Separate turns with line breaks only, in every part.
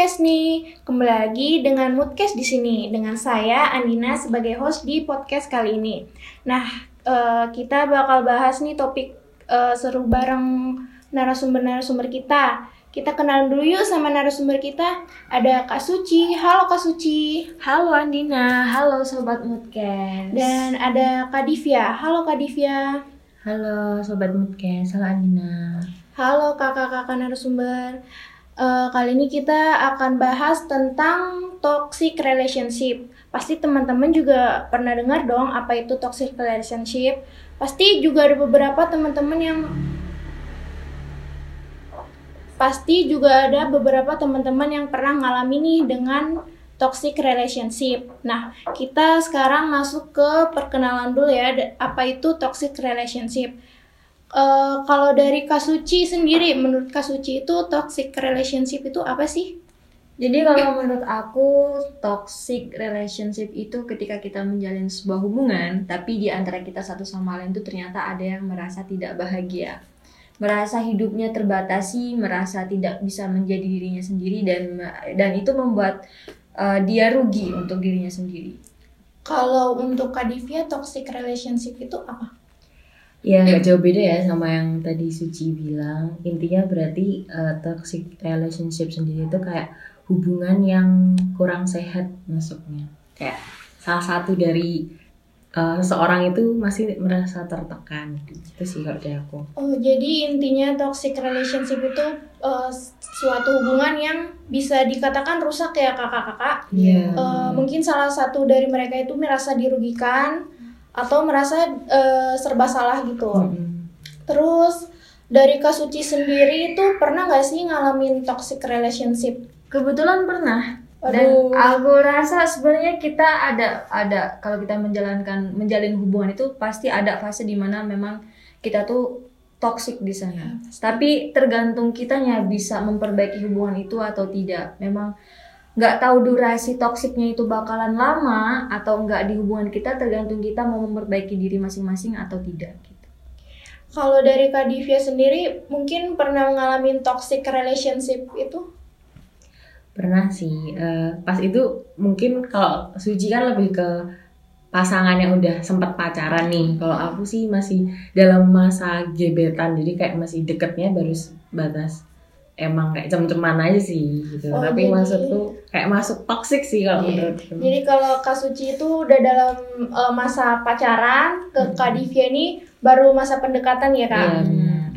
Moodcast nih. Kembali lagi dengan Moodcast di sini dengan saya Andina sebagai host di podcast kali ini. Nah, eh, kita bakal bahas nih topik eh, seru bareng narasumber-narasumber kita. Kita kenalan dulu yuk sama narasumber kita. Ada Kak Suci. Halo Kak Suci.
Halo Andina, halo Sobat Moodcast
Dan ada Kak Divya. Halo Kak Divya.
Halo Sobat Moodcast, halo Andina
Halo kakak-kakak narasumber. Eh, kali ini kita akan bahas tentang toxic relationship. Pasti teman-teman juga pernah dengar dong apa itu toxic relationship. Pasti juga ada beberapa teman-teman yang pasti juga ada beberapa teman-teman yang pernah ngalami nih dengan toxic relationship. Nah, kita sekarang masuk ke perkenalan dulu ya, apa itu toxic relationship. Eh, kalau dari Kasuci sendiri, menurut Kasuci itu toxic relationship itu apa sih?
Jadi kalau menurut aku toxic relationship itu ketika kita menjalin sebuah hubungan Tapi di antara kita satu sama lain itu ternyata ada yang merasa tidak bahagia Merasa hidupnya terbatasi, merasa tidak bisa menjadi dirinya sendiri Dan dan itu membuat uh, dia rugi untuk dirinya sendiri
Kalau untuk Kak Divya, toxic relationship itu apa?
Ya nggak jauh beda ya sama yang tadi Suci bilang. Intinya berarti eh, toxic relationship sendiri itu kayak hubungan yang kurang sehat masuknya. Kayak salah satu dari eh, seseorang itu masih merasa tertekan. Itu sih kalau dari aku.
Oh, jadi intinya toxic relationship itu eh, suatu hubungan yang bisa dikatakan rusak ya kakak-kakak.
Iya.
Eh, mungkin salah satu dari mereka itu merasa dirugikan atau merasa eh, serba salah gitu.
Mm-mm.
Terus dari Kak Suci sendiri itu pernah nggak sih ngalamin toxic relationship?
Kebetulan pernah dan
Aduh.
aku rasa sebenarnya kita ada ada kalau kita menjalankan menjalin hubungan itu pasti ada fase di mana memang kita tuh toxic di sana. Tapi tergantung kitanya bisa memperbaiki hubungan itu atau tidak. Memang nggak tahu durasi toksiknya itu bakalan lama atau nggak di hubungan kita tergantung kita mau memperbaiki diri masing-masing atau tidak. Gitu.
Kalau dari Kak Divya sendiri mungkin pernah ngalamin toxic relationship itu?
Pernah sih. Eh, pas itu mungkin kalau Suci kan lebih ke pasangan yang udah sempat pacaran nih. Kalau aku sih masih dalam masa gebetan, jadi kayak masih deketnya baru batas emang kayak cem-ceman aja sih gitu.
Oh,
Tapi
jadi-
maksudku kayak masuk toxic sih kalau
Iya.
menurutku.
Jadi kalau Kak Suci itu udah dalam eh, masa pacaran, ke Kak Divya ini baru masa pendekatan ya Kak?
Iya, benar.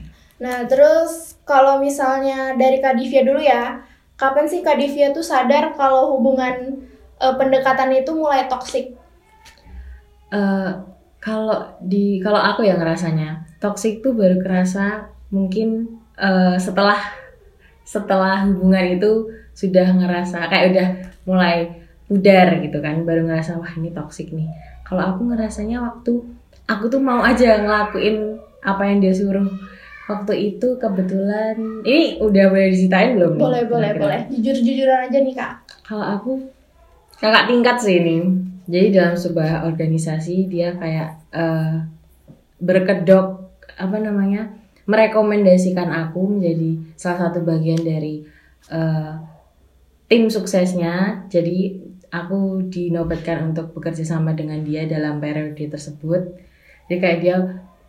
Nah terus kalau misalnya dari Kak Divya dulu ya, kapan sih Kak Divya tuh sadar kalau hubungan eh, pendekatan itu mulai toksik?
Eh, kalau di kalau aku ya ngerasanya toxic tuh baru kerasa mungkin eh, setelah setelah hubungan itu sudah ngerasa kayak udah mulai pudar gitu kan baru ngerasa wah ini toxic nih kalau aku ngerasanya waktu aku tuh mau aja ngelakuin apa yang dia suruh waktu itu kebetulan ini udah boleh diceritain belum nih?
Boleh boleh
Kira-kira?
boleh, jujur-jujuran aja nih Kak.
Kalau aku kakak tingkat sih ini. Jadi dalam sebuah organisasi dia kayak eh, berkedok apa namanya merekomendasikan aku menjadi salah satu bagian dari eh, tim suksesnya. Jadi aku dinobatkan untuk bekerja sama dengan dia dalam periode tersebut. Jadi kayak dia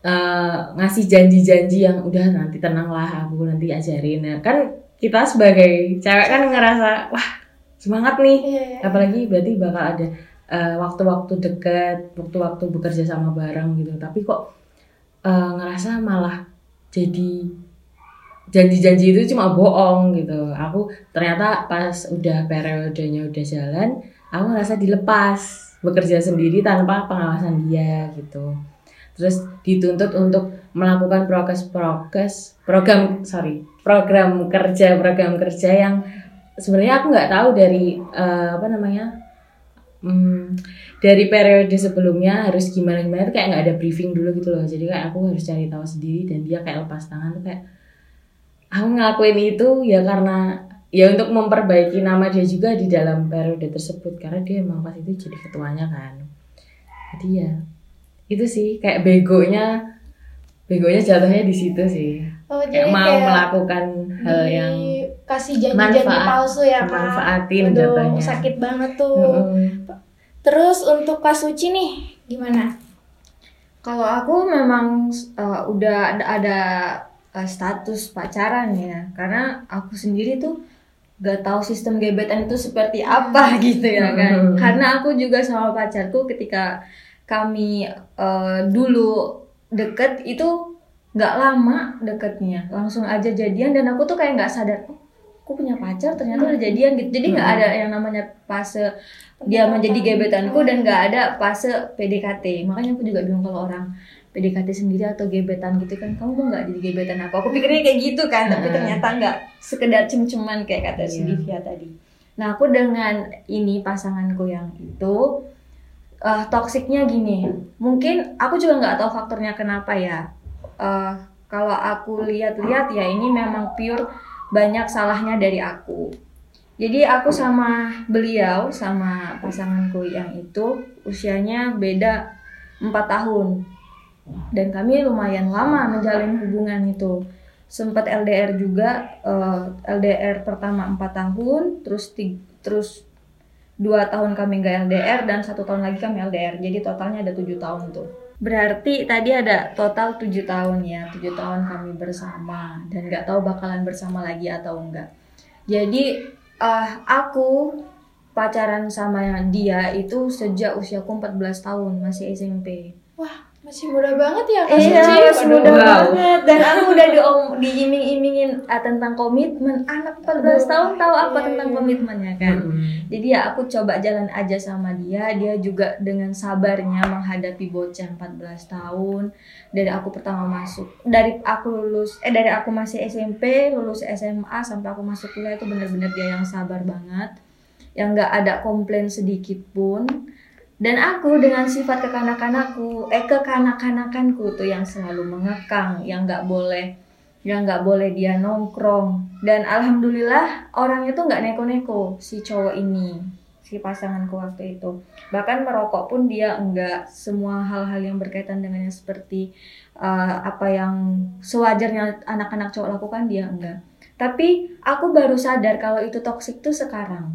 eh, ngasih janji-janji yang udah nanti tenanglah aku nanti ajarin. Nah, kan kita sebagai cewek kan ngerasa wah semangat nih
Iya, iya.
apalagi berarti bakal ada eh, waktu-waktu dekat waktu-waktu bekerja sama bareng gitu tapi kok eh, ngerasa malah jadi janji-janji itu cuma bohong gitu. Aku ternyata pas udah periodenya udah jalan aku ngerasa dilepas bekerja sendiri tanpa pengawasan dia gitu. Terus dituntut untuk melakukan prokes-prokes program sorry program kerja program kerja yang sebenarnya aku nggak tahu dari eh, apa namanya hmm, dari periode sebelumnya harus gimana gimana tuh kayak nggak ada briefing dulu gitu loh. Jadi kayak aku harus cari tahu sendiri dan dia kayak lepas tangan tuh kayak aku ngelakuin itu ya karena ya untuk memperbaiki nama dia juga di dalam periode tersebut. Karena dia emang pas itu jadi ketuanya kan. Jadi ya itu sih kayak begonya begonya jatuhnya di situ sih.
Oh,
kayak mau melakukan hal yang
kasih janji-janji palsu ya kak.
manfaatin
Aduh,
jatuhnya.
sakit banget tuh.
Mm-mm.
Terus untuk Kak Suci nih gimana?
Kalau aku memang uh, udah ada, ada uh, status pacaran ya, karena aku sendiri tuh gak tahu sistem gebetan itu seperti apa gitu ya kan.
Hmm.
Karena aku juga sama pacarku ketika kami uh, dulu deket itu gak lama deketnya, langsung aja jadian dan aku tuh kayak nggak sadar, oh, aku punya pacar ternyata udah jadian gitu. Jadi nggak
Hmm.
ada yang namanya fase dia menjadi gebetanku dan nggak ada fase PDKT. Makanya aku juga bingung kalau orang PDKT sendiri atau gebetan gitu kan, kamu mau nggak jadi gebetan aku? Aku pikirnya kayak gitu kan, tapi
Hmm.
ternyata nggak sekedar cem-ceman kayak kata si. Divya tadi. Nah aku dengan ini pasanganku yang itu eh toksiknya gini, mungkin aku juga nggak tahu faktornya kenapa ya. Eh kalau aku lihat-lihat ya ini memang pure banyak salahnya dari aku. Jadi aku sama beliau sama pasanganku yang itu usianya beda 4 tahun. Dan kami lumayan lama menjalin hubungan itu. Sempat LDR juga eh, LDR pertama 4 tahun, terus terus dua tahun kami nggak LDR dan satu tahun lagi kami LDR. Jadi totalnya ada tujuh tahun tuh. Berarti tadi ada total tujuh tahun ya, tujuh tahun kami bersama dan nggak tahu bakalan bersama lagi atau enggak. Jadi eh aku pacaran sama dia itu sejak usiaku 14 tahun masih SMP.
Wah masih muda banget ya Kak
Iya,
Suci.
masih muda
Wow.
banget dan aku udah diom diiming-imingin ah, tentang komitmen. Anak 14 tahun tahu apa
Iya,
tentang
iya.
komitmennya kan?
Mm-mm.
Jadi ya aku coba jalan aja sama dia. Dia juga dengan sabarnya menghadapi bocah 14 tahun. Dari aku pertama masuk, dari aku lulus, eh dari aku masih SMP, lulus SMA sampai aku masuk kuliah itu bener-bener dia yang sabar banget. Yang nggak ada komplain sedikit pun. Dan aku dengan sifat kekanak-kanakku, eh kekanak-kanakanku tuh yang selalu mengekang, yang nggak boleh yang nggak boleh dia nongkrong. Dan alhamdulillah orangnya tuh nggak neko-neko si cowok ini si pasanganku waktu itu. Bahkan merokok pun dia enggak semua hal-hal yang berkaitan dengannya seperti uh, apa yang sewajarnya anak-anak cowok lakukan dia enggak tapi aku baru sadar kalau itu toksik tuh sekarang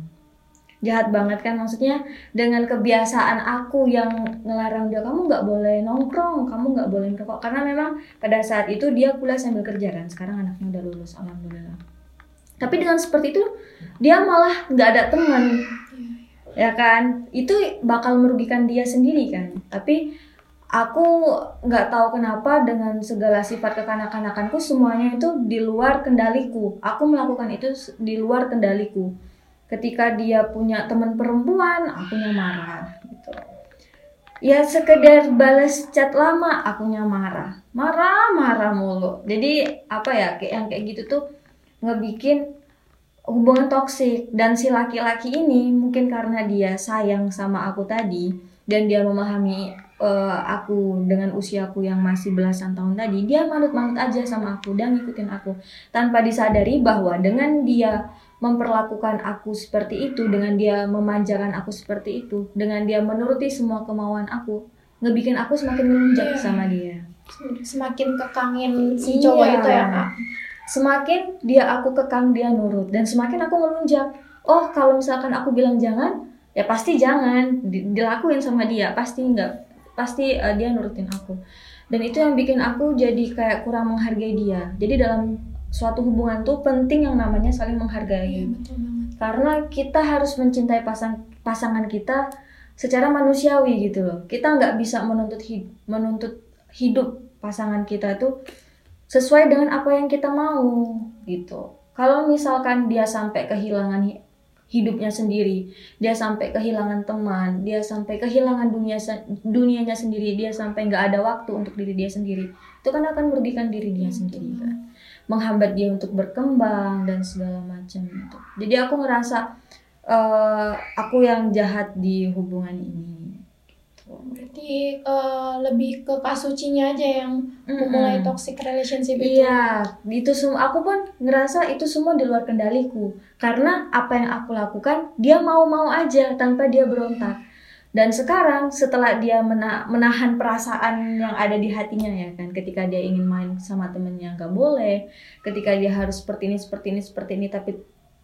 jahat banget kan? Maksudnya dengan kebiasaan aku yang ngelarang dia kamu nggak boleh nongkrong kamu nggak boleh merokok karena memang pada saat itu dia kuliah sambil kerja kan sekarang anaknya udah lulus alhamdulillah. Tapi dengan seperti itu dia malah nggak ada teman. Ya kan? Itu bakal merugikan dia sendiri kan? Tapi aku nggak tahu kenapa dengan segala sifat kekanak-kanakanku semuanya itu di luar kendaliku. Aku melakukan itu di luar kendaliku ketika dia punya teman perempuan akunya marah gitu. Ya sekedar balas chat lama akunya marah. Marah marah mulu. Jadi apa ya kayak yang kayak gitu tuh ngebikin hubungan toksik. Dan si laki-laki ini mungkin karena dia sayang sama aku tadi dan dia memahami eh, aku dengan usiaku yang masih belasan tahun tadi dia manut-manut aja sama aku dan ngikutin aku. Tanpa disadari bahwa dengan dia memperlakukan aku seperti itu dengan dia memanjakan aku seperti itu dengan dia menuruti semua kemauan aku ngebikin aku semakin melunjak
Iya.
sama dia
Semakin kekangin si
Iya.
cowok itu ya Kak.
semakin dia aku kekang dia nurut dan semakin aku melunjak oh kalau misalkan aku bilang jangan ya pasti jangan Di- dilakuin sama dia pasti enggak pasti eh, dia nurutin aku dan itu yang bikin aku jadi kayak kurang menghargai dia jadi dalam suatu hubungan tuh penting yang namanya saling menghargai.
Iya betul banget.
karena kita harus mencintai pasang pasangan kita secara manusiawi gitu loh. Kita nggak bisa menuntut hid- menuntut hidup pasangan kita tuh sesuai dengan apa yang kita mau gitu. Kalau misalkan dia sampai kehilangan hi- hidupnya sendiri dia sampai kehilangan teman dia sampai kehilangan dunia se- dunianya sendiri dia sampai nggak ada waktu untuk diri dia sendiri itu kan akan merugikan diri dia sendiri kan menghambat dia untuk berkembang dan segala macam gitu. Jadi aku ngerasa eh, aku yang jahat di hubungan ini. Gitu.
Berarti eh, lebih ke Kak Sucinya aja yang memulai toxic relationship itu.
Iya, itu semua aku pun ngerasa itu semua di luar kendaliku. Karena apa yang aku lakukan, dia mau-mau aja tanpa dia berontak. Dan sekarang setelah dia mena- menahan perasaan yang ada di hatinya ya kan ketika dia ingin main sama temennya nggak boleh ketika dia harus seperti ini seperti ini seperti ini tapi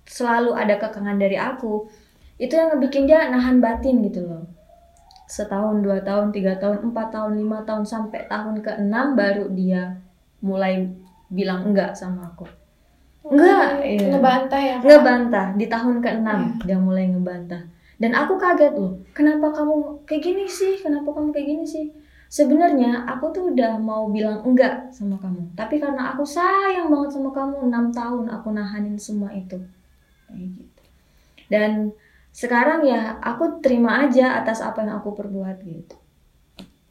selalu ada kekangan dari aku itu yang bikin dia nahan batin gitu loh. Setahun dua tahun tiga tahun empat tahun lima tahun sampai tahun ke enam baru dia mulai bilang enggak sama aku. Enggak, iya.
ngebantah ya
ngebantah. Di tahun ke-6 dia mulai ngebantah dan aku kaget loh kenapa kamu kayak gini sih? Kenapa kamu kayak gini sih? Sebenarnya aku tuh udah mau bilang enggak sama kamu. Tapi karena aku sayang banget sama kamu enam tahun aku nahanin semua itu. Kayak gitu. Dan sekarang ya aku terima aja atas apa yang aku perbuat gitu.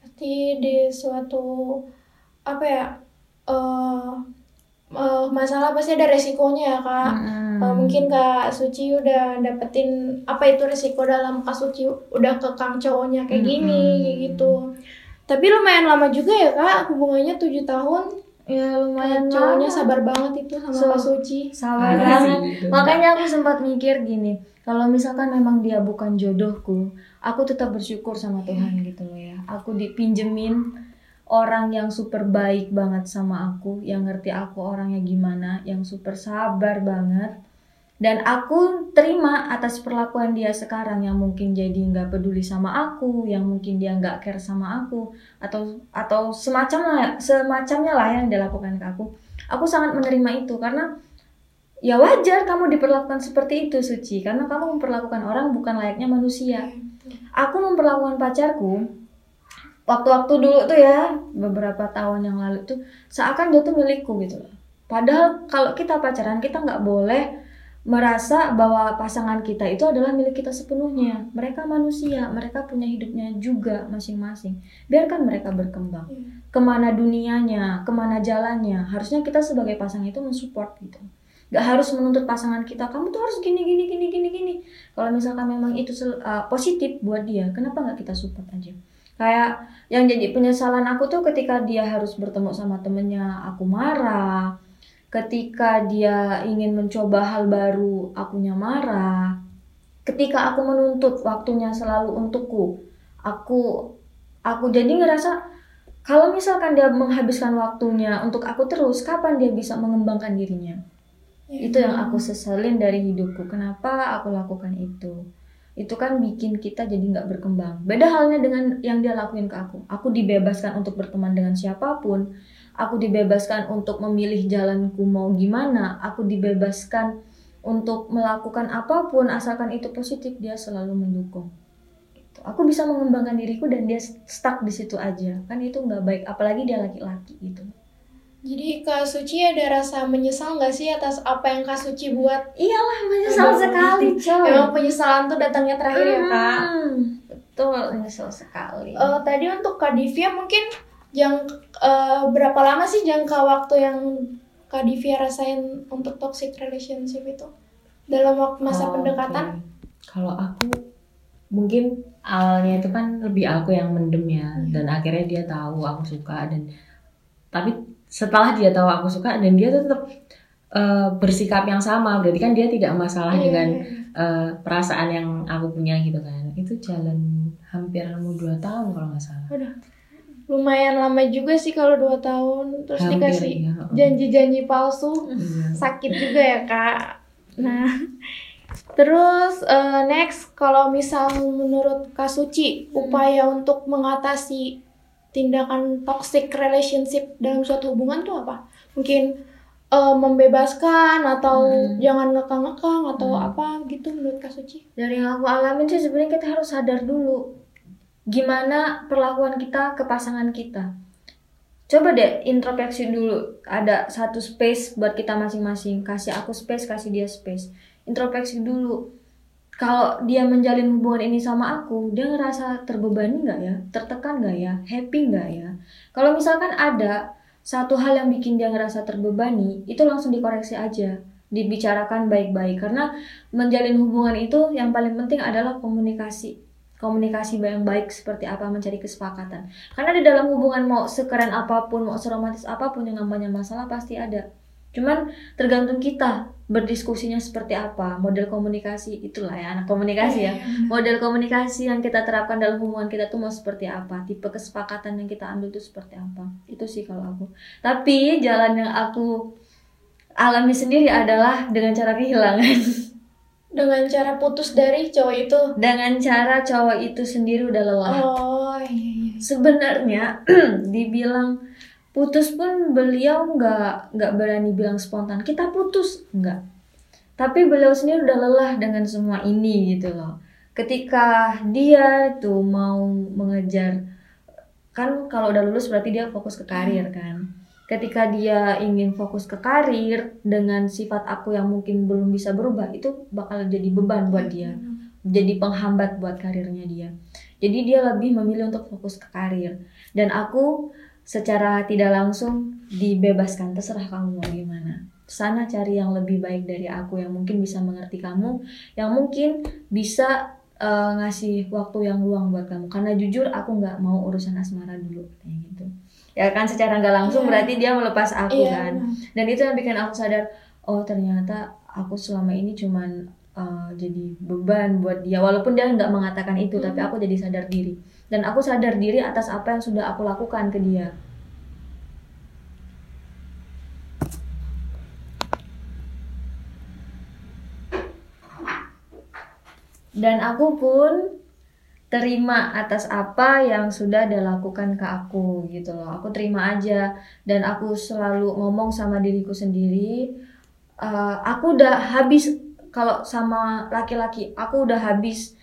Berarti di suatu apa ya eh eh, masalah pasti ada resikonya ya kak.
Mm-mm.
Eh, mungkin kak Suci udah dapetin apa itu resiko dalam kak Suci udah kekang cowoknya kayak gini kayak gitu. Tapi lumayan lama juga ya kak hubungannya 7 tahun.
ya lumayan
Cowoknya
lama.
sabar banget itu sama
So-
kak Suci.
sabar
Parah
banget
sih itu.
makanya aku sempat mikir gini kalau misalkan memang dia bukan jodohku aku tetap bersyukur sama Tuhan gitu loh ya aku dipinjemin orang yang super baik banget sama aku yang ngerti aku orangnya gimana yang super sabar banget. Dan aku terima atas perlakuan dia sekarang yang mungkin jadi nggak peduli sama aku yang mungkin dia nggak care sama aku atau atau semacamnya semacamnya lah yang dia lakukan ke aku. Aku sangat menerima itu karena ya wajar kamu diperlakukan seperti itu Suci. Karena kamu memperlakukan orang bukan layaknya manusia. Aku memperlakukan pacarku waktu-waktu dulu tuh ya beberapa tahun yang lalu tuh seakan dia tuh milikku gitu loh. Padahal kalau kita pacaran kita nggak boleh merasa bahwa pasangan kita itu adalah milik kita sepenuhnya. Mereka manusia mereka punya hidupnya juga masing-masing. Biarkan mereka berkembang. Ke mana dunianya ke mana jalannya harusnya kita sebagai pasangan itu mensupport gitu. Gak harus menuntut pasangan kita kamu tuh harus gini gini gini gini gini. Kalau misalkan memang itu uh, positif buat dia kenapa nggak kita support aja kayak yang jadi penyesalan aku tuh ketika dia harus bertemu sama temennya aku marah. Ketika dia ingin mencoba hal baru akunya marah. Ketika aku menuntut waktunya selalu untukku aku aku jadi ngerasa kalau misalkan dia menghabiskan waktunya untuk aku terus kapan dia bisa mengembangkan dirinya? Itu yang aku seselin dari hidupku. Kenapa aku lakukan itu itu kan bikin kita jadi nggak berkembang. Beda halnya dengan yang dia lakuin ke aku. Aku dibebaskan untuk berteman dengan siapa pun. Aku dibebaskan untuk memilih jalanku mau gimana. Aku dibebaskan untuk melakukan apa pun asalkan itu positif dia selalu mendukung. Gitu. aku bisa mengembangkan diriku dan dia stuck di situ aja. Kan itu nggak baik. Apalagi dia laki-laki gitu
Jadi Kak Suci ada rasa menyesal nggak sih atas apa yang Kak Suci buat?
iyalah menyesal sekali coy
Emang penyesalan tuh datangnya terakhir ya Kak?
Hmm, betul menyesal sekali
Eh, tadi untuk Kak Divya mungkin yang eh, berapa lama sih jangka waktu yang Kak Divya rasain untuk toxic relationship itu? Dalam waktu masa
Oh,
pendekatan?
oke. Kalau aku mungkin awalnya itu kan lebih aku yang mendem ya dan akhirnya dia tahu aku suka dan tapi setelah dia tahu aku suka dan dia tetap eh, bersikap yang sama berarti kan dia tidak masalah
Iya,
dengan eh, perasaan yang aku punya gitu kan itu jalan hampir mau dua tahun kalau nggak salah
Lumayan lama juga sih kalau dua tahun terus
hampir
dikasih
ya
janji-janji palsu.
Iya.
sakit juga ya kak. Nah, terus eh, next kalau misal menurut Kak Suci upaya untuk mengatasi tindakan toxic relationship dalam suatu hubungan tuh apa? Mungkin eh, membebaskan atau jangan ngekang-ngekang atau apa gitu menurut Kak Suci?
dari yang aku alamin sih sebenarnya kita harus sadar dulu gimana perlakuan kita ke pasangan kita. Coba deh introspeksi dulu ada satu space buat kita masing-masing. Kasih aku space kasih dia space. Introspeksi dulu kalau dia menjalin hubungan ini sama aku dia ngerasa terbebani nggak ya? Tertekan nggak ya? Happy nggak ya? Kalau misalkan ada satu hal yang bikin dia ngerasa terbebani itu langsung dikoreksi aja. Dibicarakan baik-baik. Karena menjalin hubungan itu yang paling penting adalah komunikasi. Komunikasi yang baik seperti apa mencari kesepakatan. Karena di dalam hubungan mau sekeren apa pun mau seromantis apa pun yang namanya masalah pasti ada. Cuman tergantung kita berdiskusinya seperti apa? Model komunikasi itulah ya anak komunikasi ya. Model komunikasi yang kita terapkan dalam hubungan kita tuh mau seperti apa? Tipe kesepakatan yang kita ambil tuh seperti apa? Itu sih kalau aku. Tapi jalan yang aku alami sendiri adalah dengan cara kehilangan.
Dengan cara putus dari cowok itu?
Dengan cara cowok itu sendiri udah lelah.
Oh iya, iya.
sebenarnya dibilang putus pun beliau nggak nggak berani bilang spontan kita putus. Nggak. Tapi beliau sendiri udah lelah dengan semua ini gitu loh. Ketika dia tuh mau mengejar kan kalau udah lulus berarti dia fokus ke karir kan. Ketika dia ingin fokus ke karir dengan sifat aku yang mungkin belum bisa berubah itu bakal jadi beban buat dia. Jadi penghambat buat karirnya dia. Jadi dia lebih memilih untuk fokus ke karir. Dan aku secara tidak langsung dibebaskan terserah kamu mau gimana sana cari yang lebih baik dari aku yang mungkin bisa mengerti kamu yang mungkin bisa uh, ngasih waktu yang luang buat kamu karena jujur aku nggak mau urusan asmara dulu kayak gitu ya kan secara nggak langsung yeah. berarti dia melepas aku yeah. kan dan itu yang bikin aku sadar oh ternyata aku selama ini cuman uh, jadi beban buat dia walaupun dia nggak mengatakan itu mm. tapi aku jadi sadar diri dan aku sadar diri atas apa yang sudah aku lakukan ke dia. Dan aku pun terima atas apa yang sudah dilakukan ke aku gitu loh. Aku terima aja. Dan aku selalu ngomong sama diriku sendiri uh, aku udah habis kalau sama laki-laki aku udah habis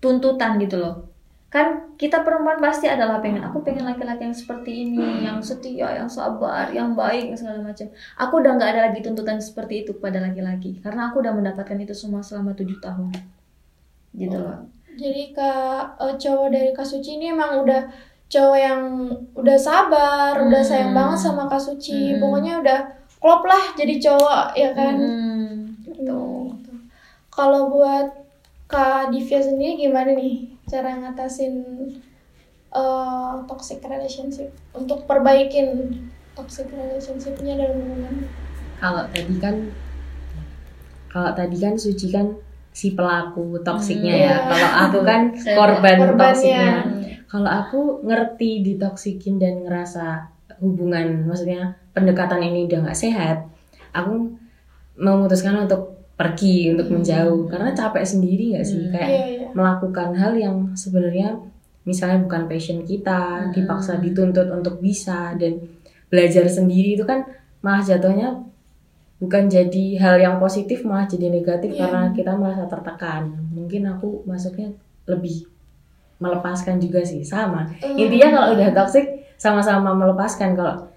tuntutan gitu loh kan kita perempuan pasti adalah pengen aku pengen laki-laki yang seperti ini yang setia yang sabar yang baik segala macam. Aku udah nggak ada lagi tuntutan seperti itu pada laki-laki karena aku udah mendapatkan itu semua selama tujuh tahun. Gitu loh.
Jadi kak uh, cowok dari Kasuci ini emang udah cowok yang udah sabar hmm. udah sayang banget sama Kasuci hmm. pokoknya udah klop lah jadi cowok ya kan? Hmm. gitu. kalau buat kak Divya sendiri gimana nih cara ngatasin uh, toxic relationship untuk perbaikin toxic relationshipnya dalam hubungan
kalau tadi kan kalau tadi kan Suci kan si pelaku toksiknya hmm, ya. Yeah. Kalau aku kan korban toksiknya. Kalau aku ngerti ditoksikin dan ngerasa hubungan, maksudnya pendekatan ini udah nggak sehat, aku memutuskan untuk pergi untuk hmm. menjauh karena capek sendiri nggak sih hmm. kayak yeah, yeah. Melakukan hal yang sebenarnya misalnya bukan passion kita hmm. dipaksa dituntut untuk bisa dan belajar sendiri itu kan malah jatuhnya bukan jadi hal yang positif malah jadi negatif yeah. karena kita merasa tertekan mungkin aku masuknya lebih melepaskan juga sih sama mm. intinya kalau udah toxic sama-sama melepaskan kalau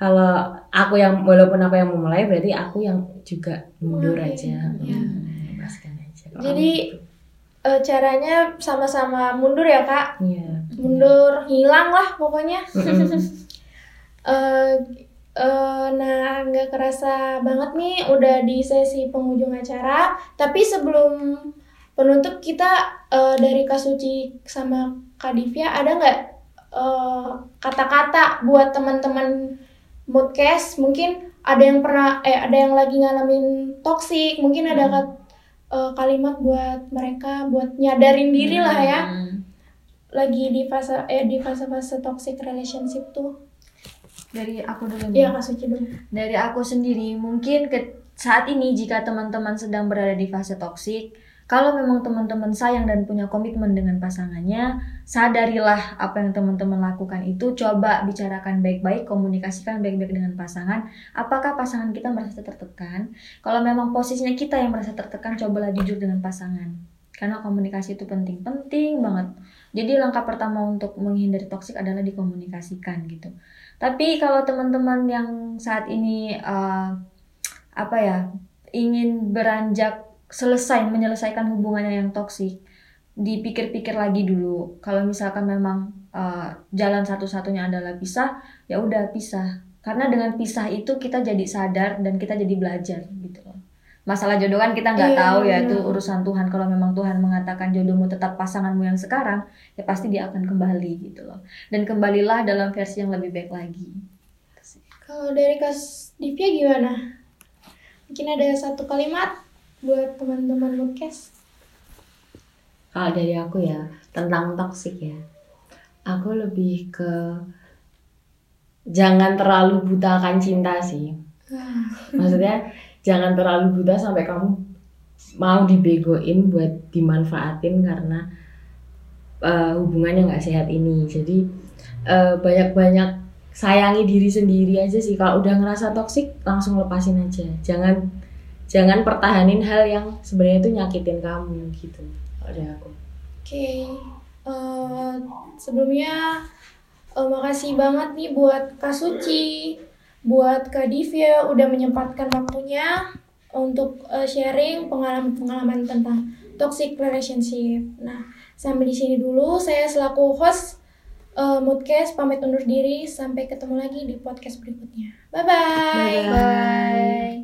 kalau aku yang walaupun aku yang memulai berarti aku yang juga mundur aja
ya. aja jadi uh, caranya sama-sama mundur ya kak.
Iya
mundur hilang lah pokoknya. Uh, uh, nah nggak kerasa banget nih udah di sesi penghujung acara. Tapi sebelum penutup kita uh, dari Kasuci sama Kak Divya ada nggak kata-kata uh, buat teman-teman moodcast mungkin ada yang pernah eh ada yang lagi ngalamin toxic mungkin ada hmm. Uh, kalimat buat mereka buat nyadarin diri lah ya. Hmm. lagi di fase eh di fase-fase toxic relationship tuh.
Dari aku dulu
Iya kasih dulu.
Dari aku sendiri mungkin ke saat ini jika teman-teman sedang berada di fase toxic kalau memang teman-teman sayang dan punya komitmen dengan pasangannya, sadarilah apa yang teman-teman lakukan itu, coba bicarakan baik-baik, komunikasikan baik-baik dengan pasangan. Apakah pasangan kita merasa tertekan? Kalau memang posisinya kita yang merasa tertekan, cobalah jujur dengan pasangan. Karena komunikasi itu penting, penting banget. Jadi langkah pertama untuk menghindari toksik adalah dikomunikasikan gitu. Tapi kalau teman-teman yang saat ini uh, apa ya ingin beranjak selesai menyelesaikan hubungannya yang toksik dipikir-pikir lagi dulu. Kalau misalkan memang uh, jalan satu-satunya adalah pisah ya udah pisah. Karena dengan pisah itu kita jadi sadar dan kita jadi belajar gitu loh. Masalah jodoh kan kita nggak iya, tahu ya itu urusan Tuhan. Kalau memang Tuhan mengatakan jodohmu tetap pasanganmu yang sekarang ya pasti dia akan kembali gitu loh. Dan kembalilah dalam versi yang lebih baik lagi.
Kalau dari kas Divya gimana? Mungkin ada satu kalimat buat teman-teman podcast.
Kalau dari aku ya tentang toxic ya, aku lebih ke jangan terlalu buta akan cinta sih. Maksudnya jangan terlalu buta sampai kamu mau dibegoin buat dimanfaatin karena uh, hubungan yang nggak sehat ini. Jadi uh, banyak-banyak sayangi diri sendiri aja sih. Kalau udah ngerasa toxic langsung lepasin aja. Jangan jangan pertahanin hal yang sebenarnya itu nyakitin kamu gitu. Kalau dari aku.
Oke, uh, sebelumnya uh, makasih banget nih buat Kak Suci, buat Kak Divya udah menyempatkan waktunya untuk uh, sharing pengalaman-pengalaman tentang toxic relationship. Nah, sampai di sini dulu saya selaku host uh, Moodcast pamit undur diri sampai ketemu lagi di podcast berikutnya. Bye bye.
Bye.
Bye.